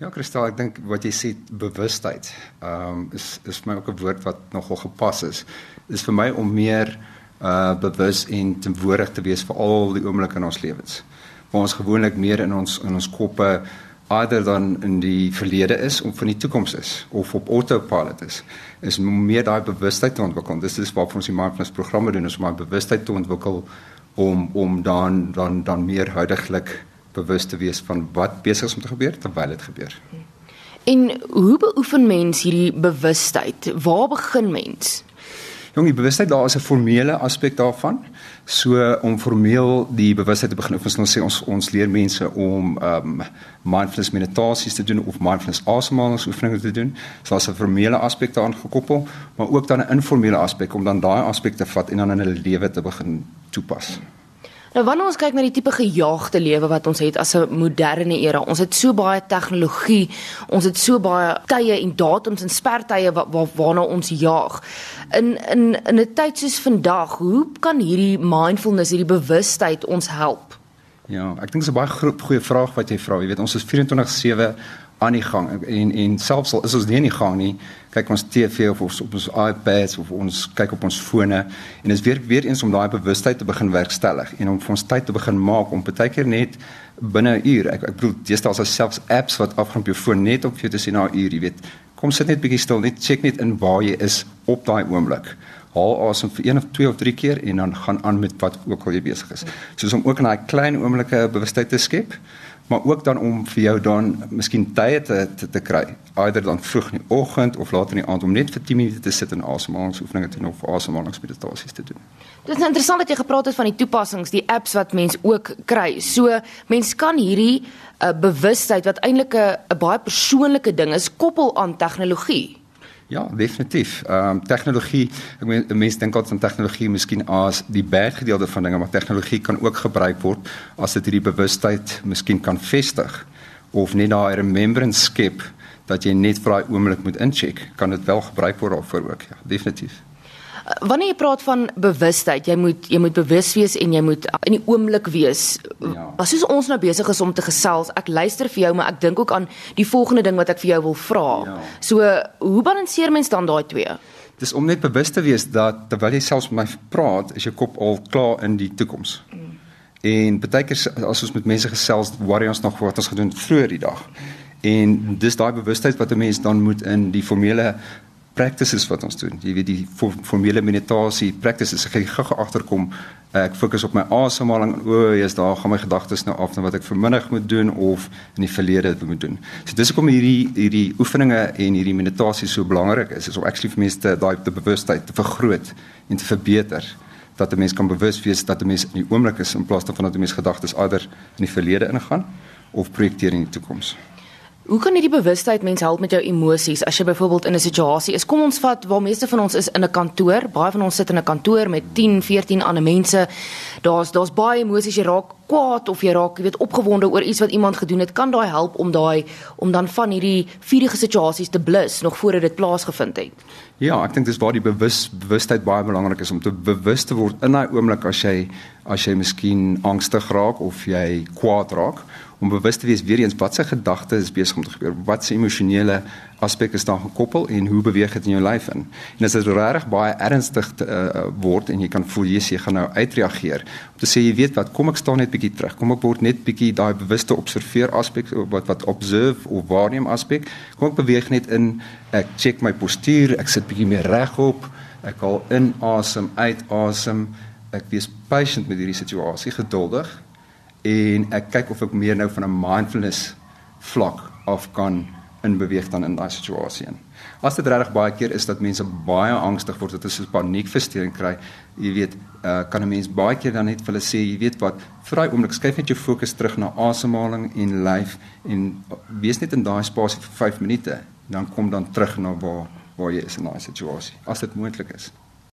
Ja, Kristal, ek dink wat jy sê bewustheid, ehm um, is is vir my ook 'n woord wat nogal gepas is. Is vir my om meer uh bewus en teenwoordig te wees vir al die oomblikke in ons lewens. Waar ons gewoonlik meer in ons in ons koppe eerder dan in die verlede is of van die toekoms is of op autopilot is is om meer daai bewustheid te ontwikkel. Dis is waarvoor ons die mindfulness programme doen, is om daai bewustheid te ontwikkel om om dan dan dan meer huidigelik bewus te wees van wat besig is om te gebeur terwyl dit gebeur. En hoe beoefen mens hierdie bewustheid? Waar begin mens? Jong, die bewustheid daar is 'n formele aspek daarvan. So om formeel die bewustheid te begin oefen, ons sê ons ons leer mense om um mindfulness meditasies te doen of mindfulness asemhalingsoefeninge te doen. So as 'n formele aspek daaraan gekoppel, maar ook dan 'n informele aspek om dan daai aspek te vat en dan in hulle lewe te begin toepas. Hmm. Nou wanneer ons kyk na die tipe gejaagde lewe wat ons het as 'n moderne era, ons het so baie tegnologie, ons het so baie tye en datums en spertye wa wa waarna ons jaag. In in in 'n tyd soos vandag, hoe kan hierdie mindfulness, hierdie bewustheid ons help? Ja, ek dink dis 'n baie goeie vraag wat jy vra. Jy weet, ons is 24/7 aan die gang. En en selfs al is ons nie aan die gang nie kyk ons TV of ons op ons iPads of ons kyk op ons fone en dit is weer weer eens om daai bewustheid te begin werkstellig en om vir ons tyd te begin maak om baie keer net binne 'n uur ek ek bedoel dis daar selfs apps wat afgaan op jou foon net om vir jou te sien na 'n uur jy weet. Kom sit net bietjie stil net check net in waar jy is op daai oomblik. Haal asem vir een of twee of drie keer en dan gaan aan met wat ook al jy besig is. Soos om ook in daai klein oomblikke bewustheid te skep maar ook dan om vir jou dan miskien tye te, te te kry, eerder dan vroeg in die oggend of later in die aand om net vir 10 minute te sit en asemhalingsoefeninge te doen of asemhalingsmeditasies te doen. Dit is interessant dat jy gepraat het van die toepassings, die apps wat mens ook kry. So mens kan hierdie uh, bewustheid wat eintlik 'n baie persoonlike ding is, koppel aan tegnologie. Ja, definitief. Ehm um, tegnologie, ek meen mense dink altyd aan tegnologie miskien as die bad gedeelte van dinge, maar tegnologie kan ook gebruik word as dit hierdie bewustheid miskien kan vestig of net daai remembrance skep dat jy net vir daai oomblik moet incheck, kan dit wel gebruik word daarvoor ook. Ja, definitief. Wanneer jy praat van bewustheid, jy moet jy moet bewus wees en jy moet in die oomblik wees. Ja. As soos ons nou besig is om te gesels, ek luister vir jou, maar ek dink ook aan die volgende ding wat ek vir jou wil vra. Ja. So, hoe balanseer mens dan daai twee? Dis om net bewus te wees dat terwyl jy selfs met my praat, is jou kop al klaar in die toekoms. Mm. En baie keer as ons met mense gesels, worry ons nog wat ons gedoen vroeër die dag. En dis daai bewustheid wat 'n mens dan moet in die formele practices wat ons doen. Jy weet die formele meditasie practices. Ek gaan agterkom. Ek fokus op my asemhaling. O, jy's daar gaan my gedagtes nou af na wat ek vanmiddag moet doen of in die verlede moet doen. So dis hoekom hierdie hierdie oefeninge en hierdie meditasie so belangrik is. Is om actually vir mense daai te bewustheid te vergroot en te verbeter dat 'n mens kan bewus wees dat 'n mens in die oomblik is in plaas daarvan dat 'n mens gedagtes eerder in die verlede ingaan of projekteer in die toekoms. Hoe kan hierdie bewustheid mens help met jou emosies as jy byvoorbeeld in 'n situasie is? Kom ons vat waar meeste van ons is in 'n kantoor. Baie van ons sit in 'n kantoor met 10, 14 ander mense. Daar's daar's baie emosies. Jy raak kwaad of jy raak, jy weet, opgewonde oor iets wat iemand gedoen het. Kan daai help om daai om dan van hierdie vurige situasies te blus nog voordat dit plaasgevind het? Ja, ek dink dis waar die bewus bewustheid baie belangrik is om te bewus te word in daai oomblik as jy as jy miskien angstig raak of jy kwaad raak om bewus te wees weer eens wat se gedagte is besig om te gebeur, wat se emosionele aspek is daar gekoppel en hoe beweeg dit in jou lyf in. En as dit regtig baie ernstig te, uh, word en jy kan voel jy, jy gaan nou uitreageer om te sê jy weet wat, kom ek staan net bietjie terug. Kom ek word net bietjie daai bewuste observeer aspek wat wat observe of waarneem aspek. Kom ek beweeg net in ek check my postuur, ek sit bietjie meer regop. Ek haal in asem, uit asem. Ek wees patient met hierdie situasie, geduldig en ek kyk of ek meer nou van 'n mindfulness vlak af kan in beweeg dan in daai situasie in. As dit regtig baie keer is dat mense baie angstig word, dat hulle 'n paniekversteuring kry, jy weet, uh, kan 'n mens baie keer dan net vir hulle sê, jy weet wat, vir daai oomblik skuif net jou fokus terug na asemhaling en lyf en wees net in daai spasie vir 5 minute, dan kom dan terug na waar waar jy is in daai situasie, as dit moontlik is.